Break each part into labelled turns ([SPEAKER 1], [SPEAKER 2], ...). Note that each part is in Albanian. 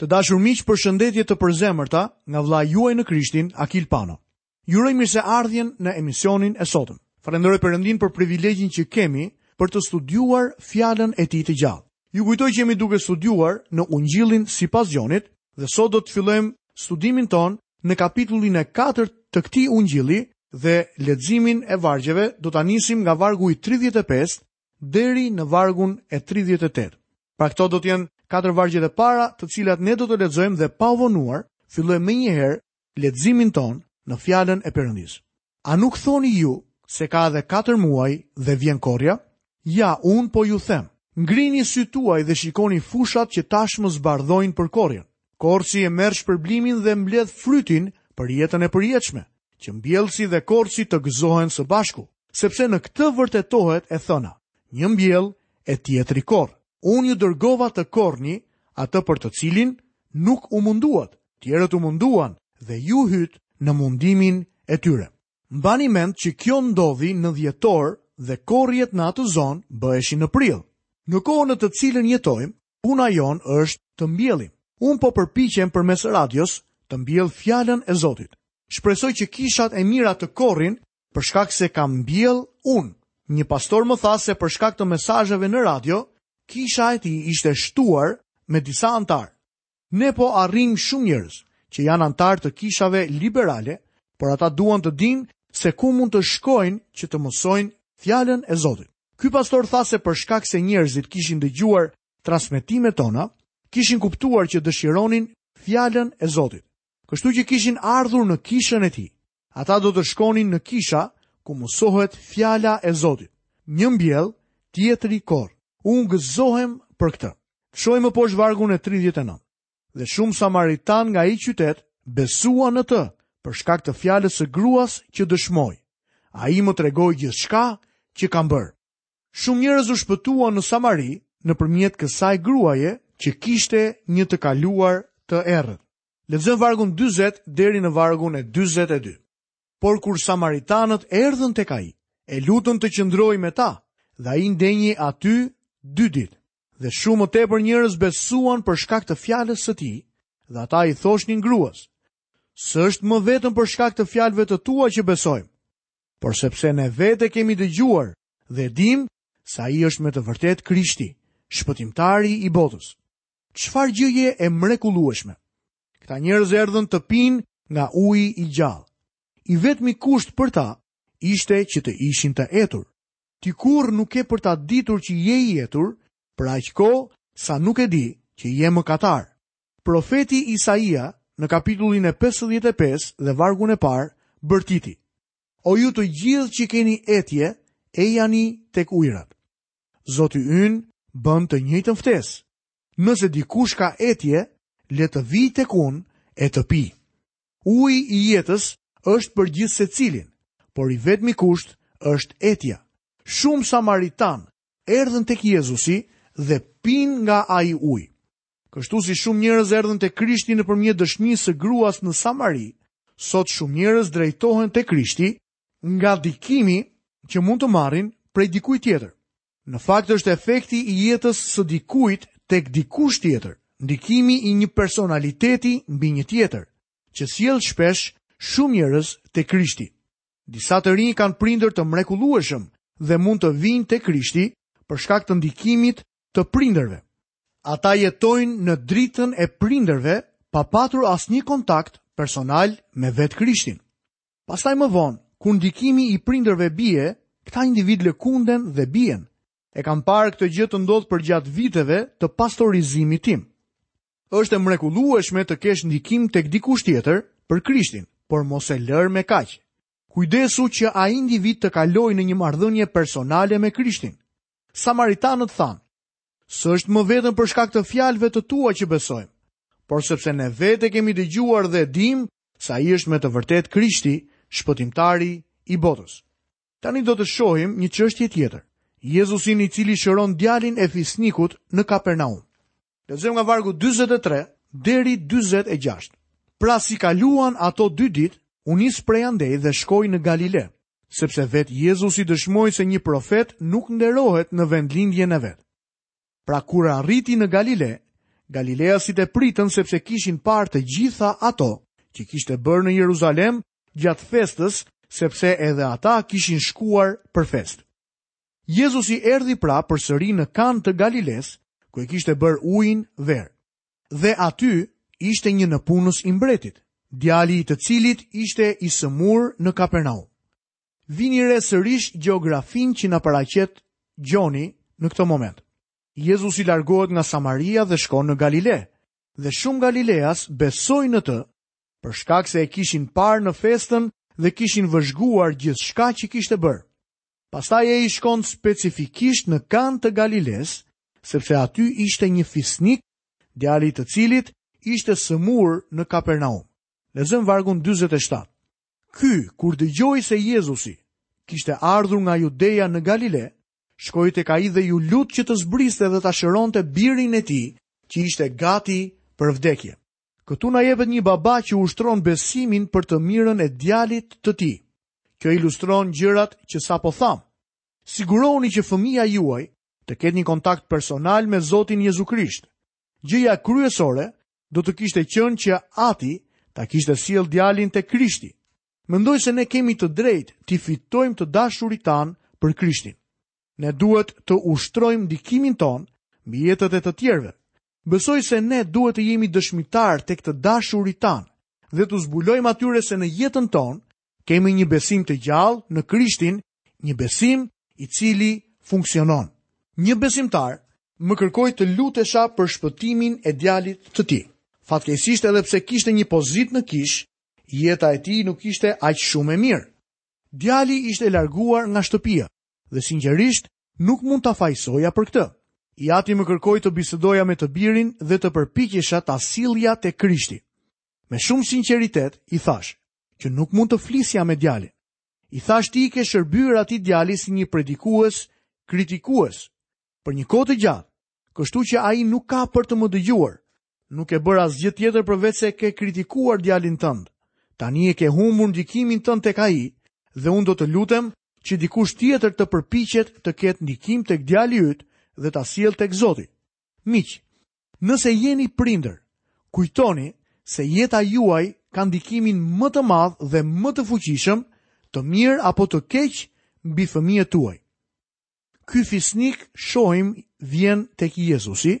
[SPEAKER 1] Të dashur miq, përshëndetje të përzemërta nga vëllai juaj në Krishtin, Akil Pano. Ju uroj mirëseardhjen në emisionin e sotëm. Falenderoj Perëndinë për privilegjin që kemi për të studiuar fjalën e tij të gjallë. Ju kujtoj që jemi duke studiuar në Ungjillin sipas Gjonit dhe sot do të fillojmë studimin tonë në kapitullin e 4 të këtij ungjilli dhe leximin e vargjeve do ta nisim nga vargu i 35 deri në vargun e 38. Pra këto do të jenë katër vargjet e para, të cilat ne do të lexojmë dhe pa u vonuar, fillojmë menjëherë leximin tonë në fjalën e Perëndisë. A nuk thoni ju se ka edhe katër muaj dhe vjen korrja? Ja, unë po ju them, ngrini sytë tuaj dhe shikoni fushat që tashmë zbardhojnë për korrjen. Korrësi e merr shpërblimin dhe mbledh frytin për jetën e përjetshme, që mbjellësi dhe korrësi të gëzohen së bashku, sepse në këtë vërtetohet e thëna, një mbjell e tjetri korr. Unë ju dërgova të korrni atë për të cilin nuk u munduat, tjerët u munduan dhe ju hytë në mundimin e tyre. Mbani mend që kjo ndodhi në dhjetor dhe korrjet në atë zonë bëheshin në prill. Në kohën në të cilën jetojmë, puna jonë është të mbjellim. Unë po përpiqem përmes radios të mbjell fjalën e Zotit. Shpresoj që kishat e mira të korrin për shkak se kam mbjellë unë. Një pastor më tha se për shkak të mesazheve në radio, kisha e tij ishte shtuar me disa anëtarë. Ne po arrijmë shumë njerëz që janë anëtarë të kishave liberale, por ata duan të dinë se ku mund të shkojnë që të mësojnë fjalën e Zotit. Ky pastor tha se për shkak se njerëzit kishin dëgjuar transmetimet tona, kishin kuptuar që dëshironin fjalën e Zotit. Kështu që kishin ardhur në kishën e tij. Ata do të shkonin në kisha ku mësohet fjala e Zotit. Një mbjell, tjetri korr. Unë gëzohem për këtë. Shohim më poshtë vargun e 39. Dhe shumë samaritanë nga ai qytet besuan në të për shkak të fjalës së gruas që dëshmoi. Ai më tregoi gjithçka që kam bërë. Shumë njerëz u shpëtuan në Samari nëpërmjet kësaj gruaje që kishte një të kaluar të errët. Lexojmë vargun 40 deri në vargun e 42. Por kur samaritanët erdhën tek ai, e lutën të qëndrojë me ta, dhe ai ndenji aty dy ditë. Dhe shumë më tepër njerëz besuan për shkak të fjalës së tij, dhe ata i thoshnin gruas: S'është më vetëm për shkak të fjalëve të tua që besojmë, por sepse ne vetë kemi dëgjuar dhe dimë se ai është me të vërtetë Krishti, shpëtimtari i botës. Çfarë gjëje e mrekullueshme! Këta njerëz erdhën të pinë nga uji i gjallë. I vetmi kusht për ta ishte që të ishin të etur. Ti kurrë nuk ke për ta ditur që je i etur për aq kohë sa nuk e di që je mëkatar. Profeti Isaia në kapitullin e pesëdhjetë e pesë dhe vargun e parë bërtiti, O ju të gjithë që keni etje, ejani tek ujërat. Zoti ynë bën të njëjtën ftesë. Nëse dikush ka etje, le të vijë tek unë e të pijë. Uji i jetës është për gjithsecilin, por i vetmi kusht është etja. Shumë samaritanë erdhën tek Jezusi dhe pinë nga ai ujë. Kështu si shumë njerëz erdhën te Krishti nëpërmjet dëshmisë së gruas në Samari, sot shumë njerëz drejtohen te Krishti nga ndikimi që mund të marrin prej dikujt tjetër. Në fakt është efekti i jetës së dikujt tek dikush tjetër, ndikimi i një personaliteti mbi një tjetër, që sjell shpesh shumë njerëz te Krishti. Disa të rinj kanë prindër të mrekullueshëm dhe mund të vijnë te Krishti për shkak të ndikimit të prindërve. Ata jetojnë në dritën e prindërve pa patur asnjë kontakt personal me vetë Krishtin. Pastaj më vonë, kur ndikimi i prindërve bie, këta individë lëkunden dhe bien. E kam parë këtë gjë të ndodhë përgjatë viteve të pastorizimit tim. Është e mrekullueshme të kesh ndikim tek dikush tjetër për Krishtin, por mos e lërë me kaq. Kujdesu që ai individ të kalojë në një marrëdhënie personale me Krishtin. Samaritanët thanë, S'është më vetëm për shkak të fjalëve të tua që besojmë, por sepse ne vetë kemi dëgjuar dhe dimë se ai është me të vërtetë Krishti, shpëtimtari i botës. Tani do të shohim një çështje tjetër. Jezusin i cili shëron djalin e fisnikut në Kapernaum. Lexojmë nga vargu 43 deri 46. Pasi kaluan ato dy ditë, u nis prej andej dhe shkoi në Galile, sepse vetë Jezusi dëshmoi se një profet nuk nderohet në vendlindjen e vet. Pra kur arriti në Galile, galileasit e pritën sepse kishin parë të gjitha ato që kishte bërë në Jeruzalem gjatë festës, sepse edhe ata kishin shkuar për festë. Jezusi erdhi pra përsëri në Kanë të Galilesë, ku e kishte bërë ujin verë. Dhe aty ishte një nëpunës i mbretit, djali i të cilit ishte i sëmurë në Kapernaum. Vini re sërish gjeografinë që na paraqet Gjoni në këtë moment. Jezusi largohet nga Samaria dhe shkon në Galile, dhe shumë Galileas besojnë në të, për shkak se e kishin parë në festën dhe kishin vëzhguar gjithçka që kishte bërë. Pastaj ai shkon specifikisht në Kanë të Galilesë, sepse aty ishte një fisnik, djali i të cilit ishte sëmurë në Kapernaum. Lexojmë vargun 27. Ky, kur dëgjoi se Jezusi kishte ardhur nga Judeja në Galile, shkoi tek ai dhe iu lut që të zbriste dhe ta shëronte birin e tij që ishte gati për vdekje. Këtu na jepet një baba që ushtron besimin për të mirën e djalit të tij. Kjo ilustron gjërat që sapo thamë. Sigurohuni që fëmija juaj të ketë një kontakt personal me Zotin Jezu Krisht. Gjëja kryesore do të kishte qenë që ati ta kishte sjellë djalin te Krishti. Mendoj se ne kemi të drejtë t'i fitojmë të dashurit tanë për Krishtin. Ne duhet të ushtrojmë ndikimin tonë mbi jetët e të tjerëve, Besoj se ne duhet të jemi dëshmitarë tek të dashurit tanë dhe t'u zbulojmë atyre se në jetën tonë kemi një besim të gjallë në Krishtin, një besim i cili funksionon. Një besimtar më kërkoi të lutesha për shpëtimin e djalit të tij. Fatkeqësisht edhe pse kishte një pozitë në kishë, jeta e tij nuk ishte aq shumë e mirë. Djali ishte larguar nga shtëpia Dhe sinqerisht, nuk mund ta fajësoja për këtë. I ati më kërkoi të bisedoja me të birin dhe të përpiqesha ta sillja te Krishti. Me shumë sinqeritet i thashë që nuk mund të flisja me djalin. I thashë ti i ke shërbyer atij djali si një predikues, kritikues për një kohë të gjatë, kështu që ai nuk ka për të më dëgjuar. Nuk ke bërë asgjë tjetër përveç se e ke kritikuar djalin tënd. Tani e ke humbur ndikimin tënd tek ai dhe unë do të lutem që dikush tjetër të përpiqet të ketë ndikim tek djali yt dhe ta sjellë tek Zoti. Miq, nëse jeni prindër, kujtoni se jeta juaj ka ndikimin më të madh dhe më të fuqishëm, të mirë apo të keq mbi fëmijët tuaj. Ky fisnik shohim vjen tek Jezusi,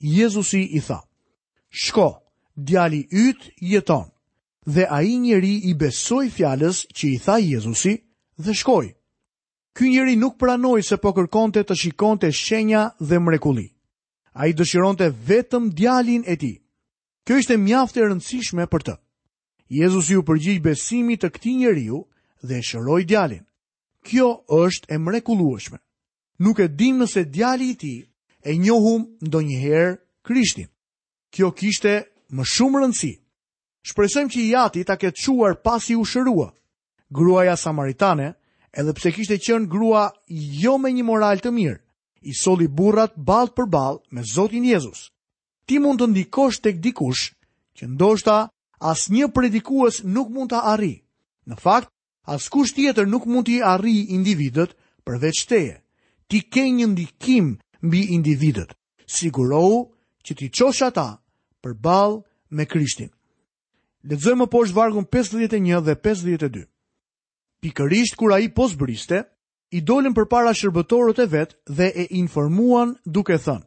[SPEAKER 1] Jezusi i tha, Shko, djali yt jeton. Dhe ai njeri i besoi fjalës që i tha Jezusi dhe shkoi. Ky njeri nuk pranoi se po kërkonte të shikonte shenja dhe mrekulli. Ai dëshironte vetëm djalin e tij. Kjo ishte mjaft e rëndësishme për të. Jezusi iu përgjigj besimit të këtij njeriu dhe i shëroi djalin. Kjo është e mrekullueshme. Nuk e dimë nëse djali i tij e njohu ndonjëherë Krishtin. Kjo kishte më shumë rëndësi. Shpresojmë që i ati ta ketë çuar pasi u shërua. Gruaja samaritane, edhe pse kishte qenë grua jo me një moral të mirë, i solli burrat ballë për ballë me Zotin Jezus. Ti mund të ndikosh tek dikush që ndoshta asnjë predikues nuk mund ta arrijë. Në fakt, Askush tjetër nuk mund t'i arrijë individët përveç teje. Ti ke një ndikim mbi individët. Sigurohu që t'i çosh ata përballë me Krishtin. Lexojmë më poshtë vargun 51 dhe 52. Pikërisht kur ai po zbriste, i dolën përpara shërbëtorët e vet dhe e informuan duke thënë: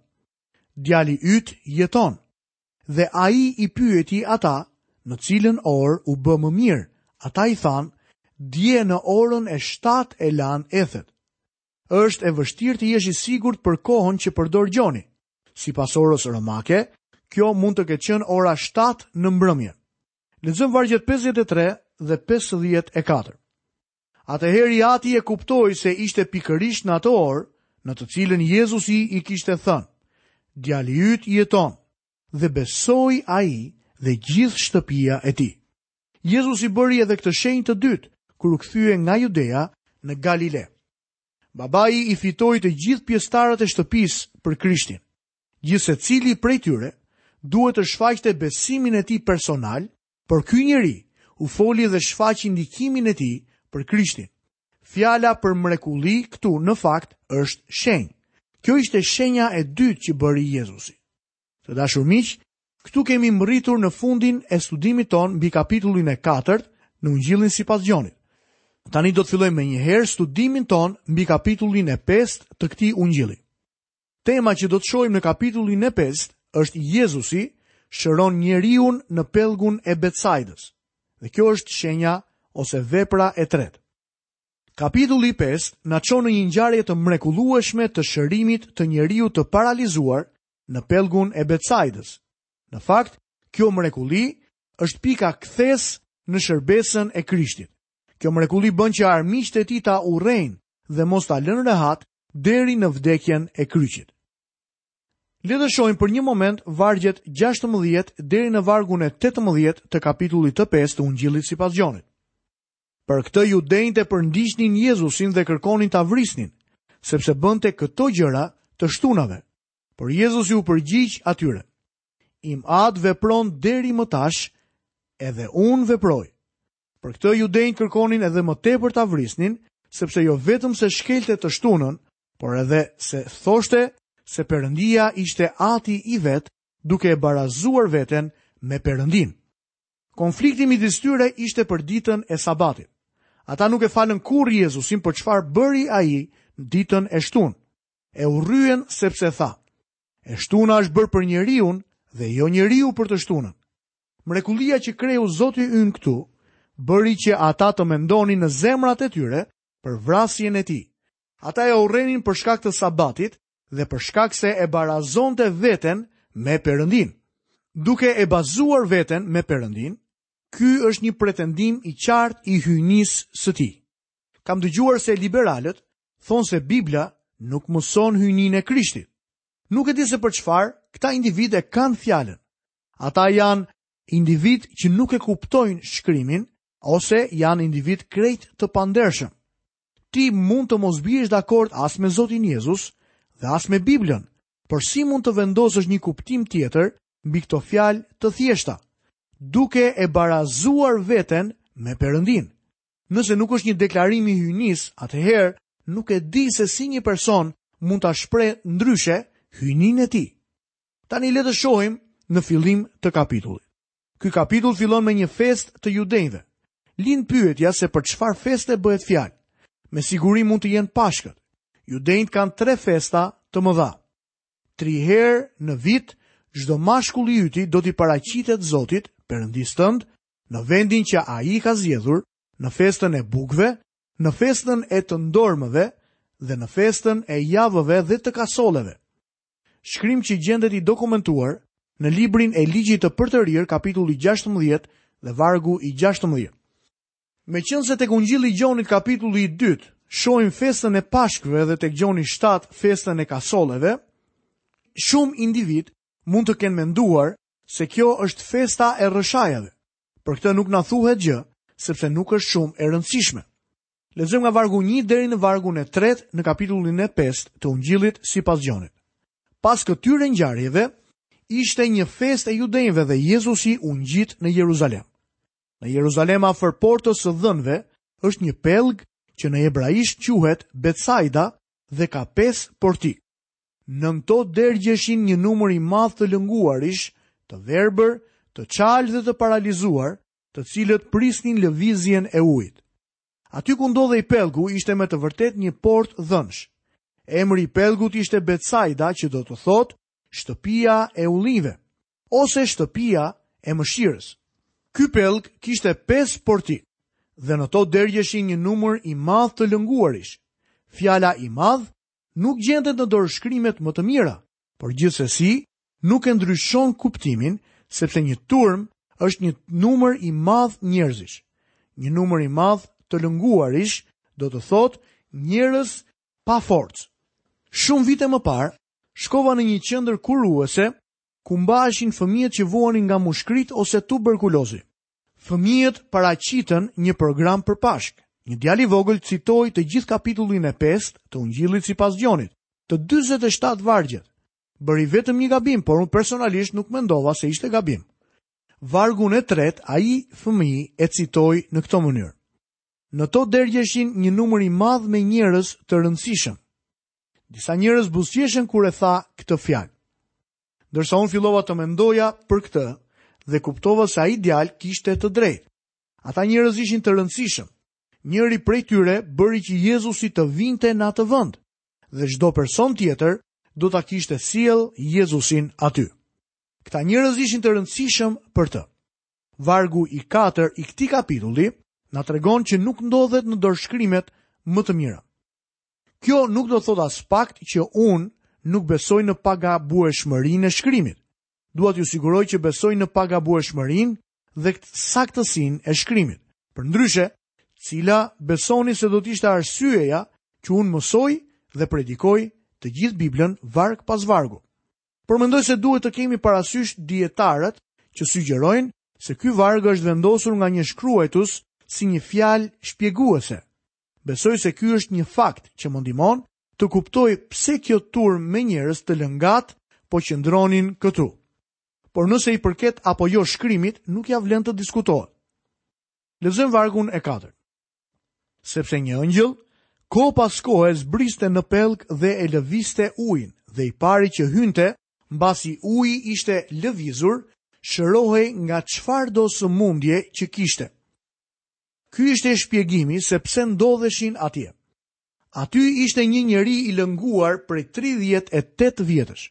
[SPEAKER 1] Djali yt jeton. Dhe ai i pyeti ata, Në cilën orë u bë më mirë? Ata i thanë, Dje në orën e shtatë e lanë ethet. Është e vështirë të jesh i sigurt për kohën që përdor Gjoni. Sipas orës romake, kjo mund të ketë qenë ora shtatë në mbrëmje. Lexojmë vargjet pesëdhjetë e tre dhe pesëdhjetë e katër. Atëherë i ati e kuptoi se ishte pikërisht në atë orë në të cilën Jezusi i kishte thënë, djali yt jeton, dhe besoi ai dhe gjithë shtëpia e tij. Jezusi bëri edhe këtë shenjë të dytë, kur u kthye nga Judea në Galile. Babai i fitoi të gjithë pjesëtarët e shtëpisë për Krishtin. Gjithsecili prej tyre duhet të shfaqte besimin e tij personal Por ky njeri u foli dhe shfaqi ndikimin e tij për Krishtin. Fjala për mrekulli këtu në fakt është shenjë. Kjo ishte shenja e dytë që bëri Jezusi. Të dashur miq, këtu kemi mbërritur në fundin e studimit tonë mbi kapitullin e katërt në Ungjillin sipas Gjonit. Tani do të fillojmë menjëherë studimin tonë mbi kapitullin e pestë të këtij Ungjilli. Tema që do të shohim në kapitullin e pestë është Jezusi shëron njeriun në pellgun e Betsaidës. Dhe kjo është shenja ose vepra e tretë. Kapitulli i 5 na çon në një ngjarje të mrekullueshme të shërimit të njeriut të paralizuar në pellgun e Betsaidës. Në fakt, kjo mrekulli është pika kthesë në shërbesën e Krishtit. Kjo mrekulli bën që armiqtë e tij ta urrejnë dhe mos ta lënë rehat deri në vdekjen e kryqit. Le të shohim për një moment vargjet 16 deri në vargun e 18 të kapitullit të 5 të Ungjillit sipas Gjonit. Për këtë judenjtë e përndiqnin Jezusin dhe kërkonin ta vrisnin, sepse bënte këto gjëra të shtunave. Por Jezusi iu përgjigj atyre. Im atë vepron deri më tash, edhe unë veproj. Për këtë judenjtë kërkonin edhe më tepër ta vrisnin, sepse jo vetëm se shkelte të shtunën, por edhe se thoshte se Perëndia ishte Ati i vet, duke e barazuar veten me Perëndinë. Konflikti midis tyre ishte për ditën e Sabatit. Ata nuk e falën kurrë Jezusin për çfarë bëri ai ditën e shtunë. E urryen sepse tha: E shtuna është bërë për njeriun dhe jo njeriu për të shtunën. Mrekullia që kreu Zoti ynë këtu, bëri që ata të mendonin në zemrat e tyre për vrasjen e tij. Ata e urrenin për shkak të sabatit dhe për shkak se e barazonte veten me Perëndinë. Duke e barazuar veten me Perëndinë, ky është një pretendim i qartë i hyjnisë së tij. Kam dëgjuar se liberalët thonë se Bibla nuk mëson hyjninë e Krishtit. Nuk e di se për çfarë këta individë e kanë fjalën. Ata janë individë që nuk e kuptojnë shkrimin ose janë individë krejt të pandershëm. Ti mund të mos biesh dakord as me Zotin Jezus dhe as me Biblën, por si mund të vendosësh një kuptim tjetër mbi këto fjalë të thjeshta, duke e barazuar veten me Perëndinë. Nëse nuk është një deklarim i hyjnisë, atëherë nuk e di se si një person mund ta shprehë ndryshe hyjninë e tij. Tani le të shohim në fillim të kapitullit. Ky kapitull fillon me një festë të judenjve. Lind pyetja se për çfarë feste bëhet fjalë. Me siguri mund të jenë Pashkët. Judenjt kanë tre festa të mëdha. Tri herë në vit, çdo mashkulli yt do t'i paraqitet Zotit, Perëndisë tënd, në vendin që ai ka zgjedhur, në festën e bukëve, në festën e të ndormëve dhe në festën e javëve dhe të kasolleve. shkrim që gjendet i dokumentuar në librin e ligjit të përtërirë kapitulli 16 dhe vargu i 16. Meqenëse tek Ungjilli i Gjonit kapitulli i 2, shohim festën e Pashkëve dhe tek Gjoni 7 festën e kasolleve, shumë individë mund të kenë menduar se kjo është festa e Rrëshajave. Për këtë nuk na thuhet gjë, sepse nuk është shumë e rëndësishme. Lexojmë nga vargu 1 deri në vargun e 3 në kapitullin e 5 të Ungjillit sipas Gjonit. Pas këtyre ngjarjeve, ishte një festë e judenjve dhe Jezusi u ngjit në Jeruzalem. Në Jeruzalem afër portës së dhënve është një pellg që në hebraisht quhet Betsaida dhe ka pesë portikë. Nën këto dergjeshin një numër i madh të lënguarish, të verbër, të çalë dhe të paralizuar, të cilët prisnin lëvizjen e ujit. Aty ku ndodhej pellgu ishte me të vërtetë një portë dhënsh. Emri i pellgut ishte Betsajda që do të thotë shtëpia e ullinjve, ose shtëpia e mëshirës. Ky pellg kishte 5 portikë dhe në to dergjeshin një numër i madh të lënguarish. Fjala i madh nuk gjendet në dorëshkrimet më të mira, por gjithsesi nuk e ndryshon kuptimin sepse një turmë është një numër i madh njerëzish. Një numër i madh të lënguarish do të thotë njerëz pa forcë. Shumë vite më parë, shkova në një qendër kuruese ku mbaheshin fëmijët që vuanin nga mushkëritë ose tuberkulozi. Fëmijët paraqitën një program për Pashkë. Një djalë i vogël citoi të gjithë kapitullin e 5 të Ungjillit sipas Gjonit, të 47 vargjet. Bëri vetëm një gabim, por unë personalisht nuk mendova se ishte gabim. Vargun e tretë ai fëmijë e citoi në këtë mënyrë. Në to dergjeshin një numër i madh me njerëz të rëndësishëm. Disa njerëz buzëqeshën kur e tha këtë fjalë. Ndërsa unë fillova të mendoja për këtë dhe kuptova se ai djalë kishte të drejtë. Ata njerëz ishin të rëndësishëm. Njëri prej tyre bëri që Jezusi të vinte në atë vend dhe çdo person tjetër do ta kishte sjellë Jezusin aty. Këta njerëz ishin të rëndësishëm për të. Vargu i 4 i këtij kapitulli na tregon që nuk ndodhet në dorëshkrimet më të mira. Kjo nuk do thotë aspak që unë nuk besoj në pagabueshmërinë e shkrimit. Dua t'ju siguroj që besoj në pagabueshmërinë dhe saktësinë e shkrimit. Përndryshe, cila besoni se do të ishte arsyeja që unë mësoj dhe predikoj të gjithë Biblën varg pas vargu. Por mendoj se duhet të kemi parasysh dijetarët që sugjerojnë se ky varg është vendosur nga një shkruajtës si një fjalë shpjeguese. Besoj se ky është një fakt që më ndihmon të kuptoj pse kjo turmë me njerëz të lëngat po qëndronin këtu. Por nëse i përket apo jo shkrimit, nuk ia vlen të diskutohet. Lexojmë vargun e 4. Sepse një engjëll kohë pas kohe zbriste në pellg dhe e lëvizte ujin dhe i pari që hynte, mbasi uji ishte lëvizur, shërohej nga çfarëdo sëmundje që kishte. Ky ishte shpjegimi se pse ndodheshin atje. Aty ishte një njeri i lënguar prej tridhjetë e tetë vjetësh.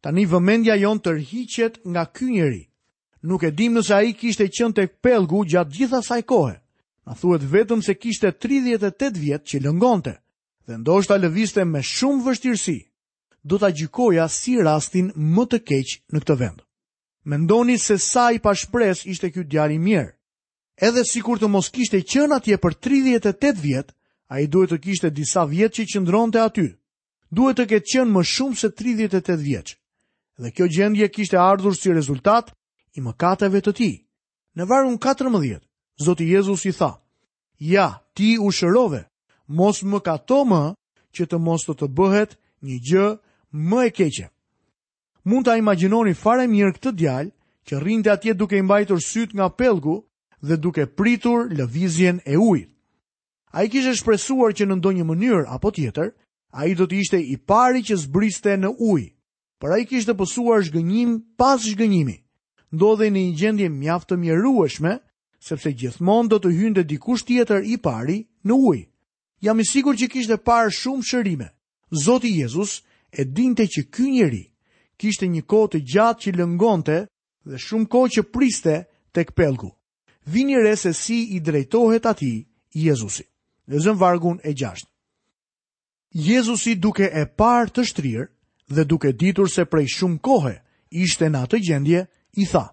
[SPEAKER 1] Tani vëmendja jonë tërhiqet nga ky njeri. Nuk e dimë nëse ai kishte qenë tek pellgu gjatë gjithë asaj kohe. Na thuhet vetëm se kishte tridhjetë e tetë vjet që lëngonte dhe ndoshta lëvizte me shumë vështirësi. Do ta gjykoja si rastin më të keq në këtë vend. Mendoni se sa i pashpresë ishte ky djalë i mjerë. Edhe sikur të mos kishte qenë atje për 38 vjet, ai duhet të kishte disa vjet që qëndronte aty. Duhet të ketë qenë më shumë se 38 vjeç. Dhe kjo gjendje kishte ardhur si rezultat i mëkateve të tij. Në vargun 14, Zoti Jezus i tha, Ja, ti u shërove, mos mëkato më që të mos të të bëhet një gjë më e keqe. Mund ta imagjinoni fare mirë këtë djalë që rrinte atje duke i mbajtur sytë nga pellgu dhe duke pritur lëvizjen e ujit. Ai kishte shpresuar që në ndonjë mënyrë apo tjetër, ai do të ishte i pari që zbriste në ujë, por ai kishte pësuar zhgënjim pas zhgënjimi. Ndodhej në një gjendje mjaft të mjerueshme, sepse gjithmonë do të hynte dikush tjetër i pari në ujë. Jam i sigurt që kishte parë shumë shërime. Zoti Jezus e dinte që ky njeri kishte një kohë të gjatë që lëngonte dhe shumë kohë që priste tek pellgu. Vini re se si i drejtohet atij Jezusi. Lexojmë vargun e gjashtë. Jezusi duke e parë të shtrirë dhe duke ditur se prej shumë kohe ishte në atë gjendje, i tha,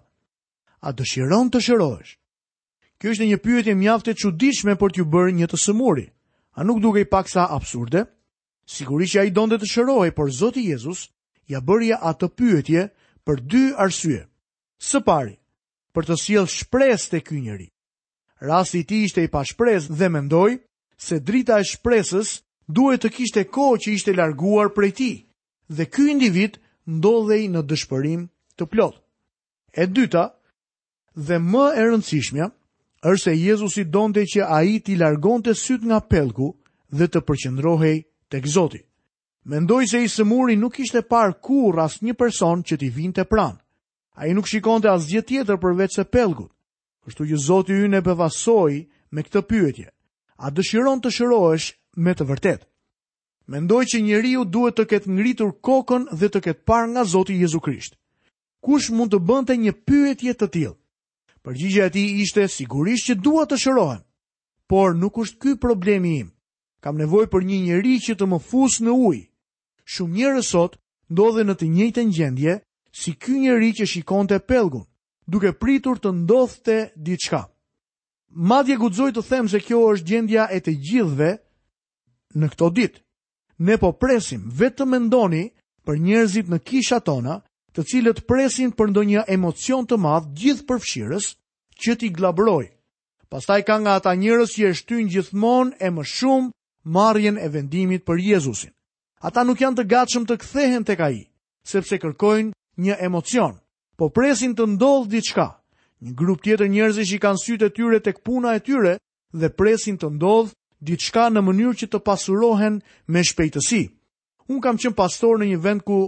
[SPEAKER 1] a dëshiron të shërohesh? Kjo ishte një pyetje mjaft e çuditshme për t'iu bërë një të sëmuri. A nuk dukej paksa absurde? Sigurisht që ai donte të shërohej, por Zoti Jezus ia bëri atë pyetje për dy arsye. Së pari, për të sjellë shpresë te ky njeri. Rasti i tij ishte i pashpresë dhe mendoj se drita e shpresës duhet të kishte kohë që ishte larguar prej tij dhe ky individ ndodhej në dëshpërim të plotë. E dyta, Dhe më e rëndësishmja, është se Jezusi donte që ai t'i largonte sytë nga pellgu dhe të përqëndrohej tek Zoti. Mendoj se i sëmuri nuk kishte parë kurrë asnjë person që t'i vinte pranë. Ai nuk shikonte asgjë tjetër përveçse pellgut. Kështu që Zoti ynë e befasoi me këtë pyetje. A dëshiron të shërohesh me të vërtetë? Mendoj që njeriu duhet të ketë ngritur kokën dhe të ketë parë nga Zoti Jezu Krisht. Kush mund të bënte një pyetje të tillë? Përgjigja e tij ishte sigurisht që dua të shërohem. Por nuk është ky problemi im. Kam nevojë për një njeri që të më fusë në ujë. Shumë njerëz sot ndodhen në të njëjtën gjendje si ky njeri që shikonte pellgun, duke pritur të ndodhte diçka. Madje guxoj të them se kjo është gjendja e të gjithëve në këto ditë. Ne po presim, vetëm mendoni për njerëzit në kishat tona, të cilët presin për ndonjë emocion të madh gjithë përfshirës që t'i gllabërojë. Pastaj ka nga ata njerëz që e shtyjnë gjithmonë e më shumë marrjen e vendimit për Jezusin. Ata nuk janë të gatshëm të kthehen tek ai, sepse kërkojnë një emocion. Po presin të ndodhë diçka. Një grup tjetër njerëzish i kanë sytë e tyre tek puna e tyre dhe presin të ndodhë diçka në mënyrë që të pasurohen me shpejtësi. Unë kam qenë pastor në një vend ku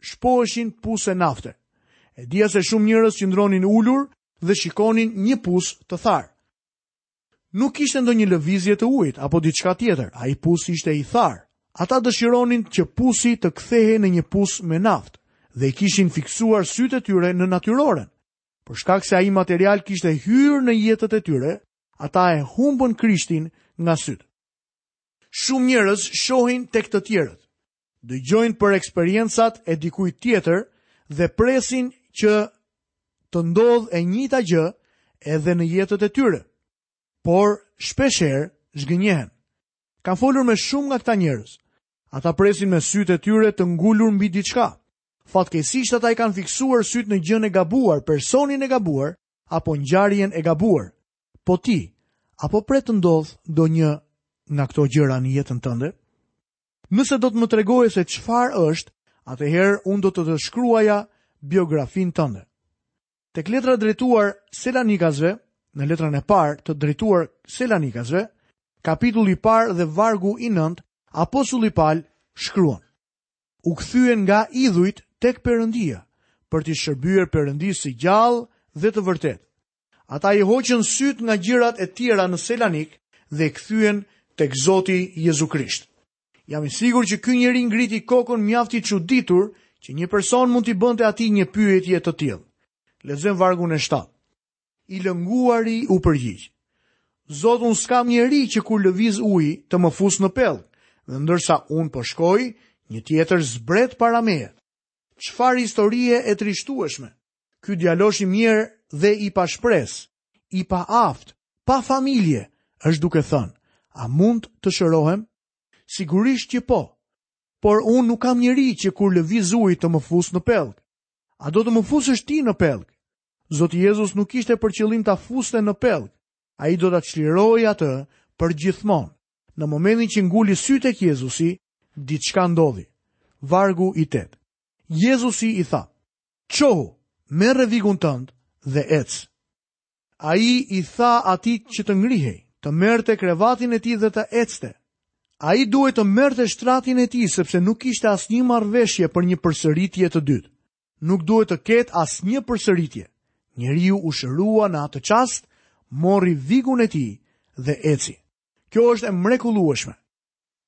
[SPEAKER 1] shpoheshin puse nafte. E dija se shumë njerëz qëndronin ulur dhe shikonin një pus të tharë. Nuk kishte ndonjë lëvizje të ujit apo diçka tjetër, ai pus ishte i tharë. Ata dëshironin që pusi të kthehej në një pus me naftë dhe i kishin fiksuar sytë e tyre në natyroren. Për shkak se ai material kishte hyrë në jetët e tyre, ata e humbën Krishtin nga sytë. Shumë njerëz shohin tek të tjerët, dëgjojnë për eksperiencat e dikujt tjetër dhe presin që të ndodhë e njëjta gjë edhe në jetët e tyre. Por shpesh herë zhgënjehen. Kam folur me shumë nga këta njerëz. Ata presin me sytë e tyre të ngulur mbi diçka, Fatkeqësisht ata i kanë fiksuar sytë në gjënë e gabuar, personin e gabuar apo ngjarjen e gabuar. Po ti, a po pret të ndodhë ndonjë nga këto gjëra në jetën tënde? Nëse do të më tregoje se çfarë është, atëherë unë do të të shkruaja biografinë tënde. Tek letra drejtuar Selanikasve, në letrën e parë të drejtuar Selanikasve, kapitulli i parë dhe vargu i 9, apostulli Pal shkruan: u kthyen nga idhujt tek Perëndia për t'i shërbyer Perëndisë së gjallë dhe të vërtetë. Ata i hoqën sytë nga gjërat e tjera në Selanik dhe i kthyen tek Zoti Jezu Krisht. Jam i sigurt që ky njeri ngriti kokën mjaft i çuditur që një person mund t'i bënte atij një pyetje të tillë. Lexojmë vargun e shtatë. I lënguari u përgjigj, Zot, unë s'kam njeri që kur lëviz uji të më fusë në pellg, dhe ndërsa unë po shkoj, një tjetër zbret para meje. Çfarë historie e trishtueshme! Ky djalosh i mjerë dhe i pashpresë, i paaftë, pa familje, është duke thënë, A mund të shërohem? Sigurisht që po, por unë nuk kam njeri që kur lëviz uji të më fusë në pellg. A do të më fusësh ti në pellg? Zoti Jezus nuk kishte për qëllim ta fuste në pellg. Ai do ta çlironte atë përgjithmonë. Në momentin që nguli sytë tek Jezusi, diçka ndodhi. Vargu i 8. Jezusi i tha: "Çohu, merre vigun tënd dhe ec." Ai i tha atij që të ngrihej, të merrte krevatin e tij dhe të ecte. Ai duhej të merrte shtratin e tij sepse nuk kishte asnjë marrëveshje për një përsëritje të dytë. Nuk duhet të ketë asnjë përsëritje. Njeriu u shërua në atë çast, mori vigun e tij dhe eci. Kjo është e mrekullueshme.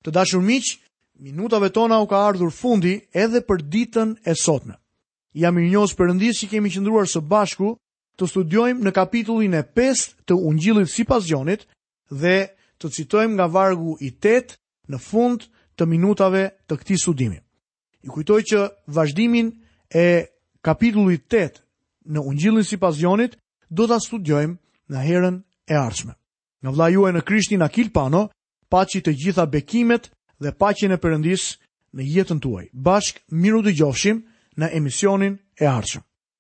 [SPEAKER 1] Të dashur miq, minutave tona u ka ardhur fundi edhe për ditën e sotme. Jam mirënjohës Perëndisë që kemi qëndruar së bashku të studiojmë në kapitullin e 5 të Ungjillit sipas Gjonit dhe të citojmë nga vargu i 8 në fund të minutave të këtij studimi. Ju kujtoj që vazhdimin e kapitullit 8 në Ungjillin sipas Gjonit do ta studiojmë në herën e ardhshme. Nga vëllai juaj në Krishtin Akil Pano, paçi të gjitha bekimet dhe paqen e Perëndisë në jetën tuaj. Bashkë mirudëgjofshim në emisionin e ardhshëm.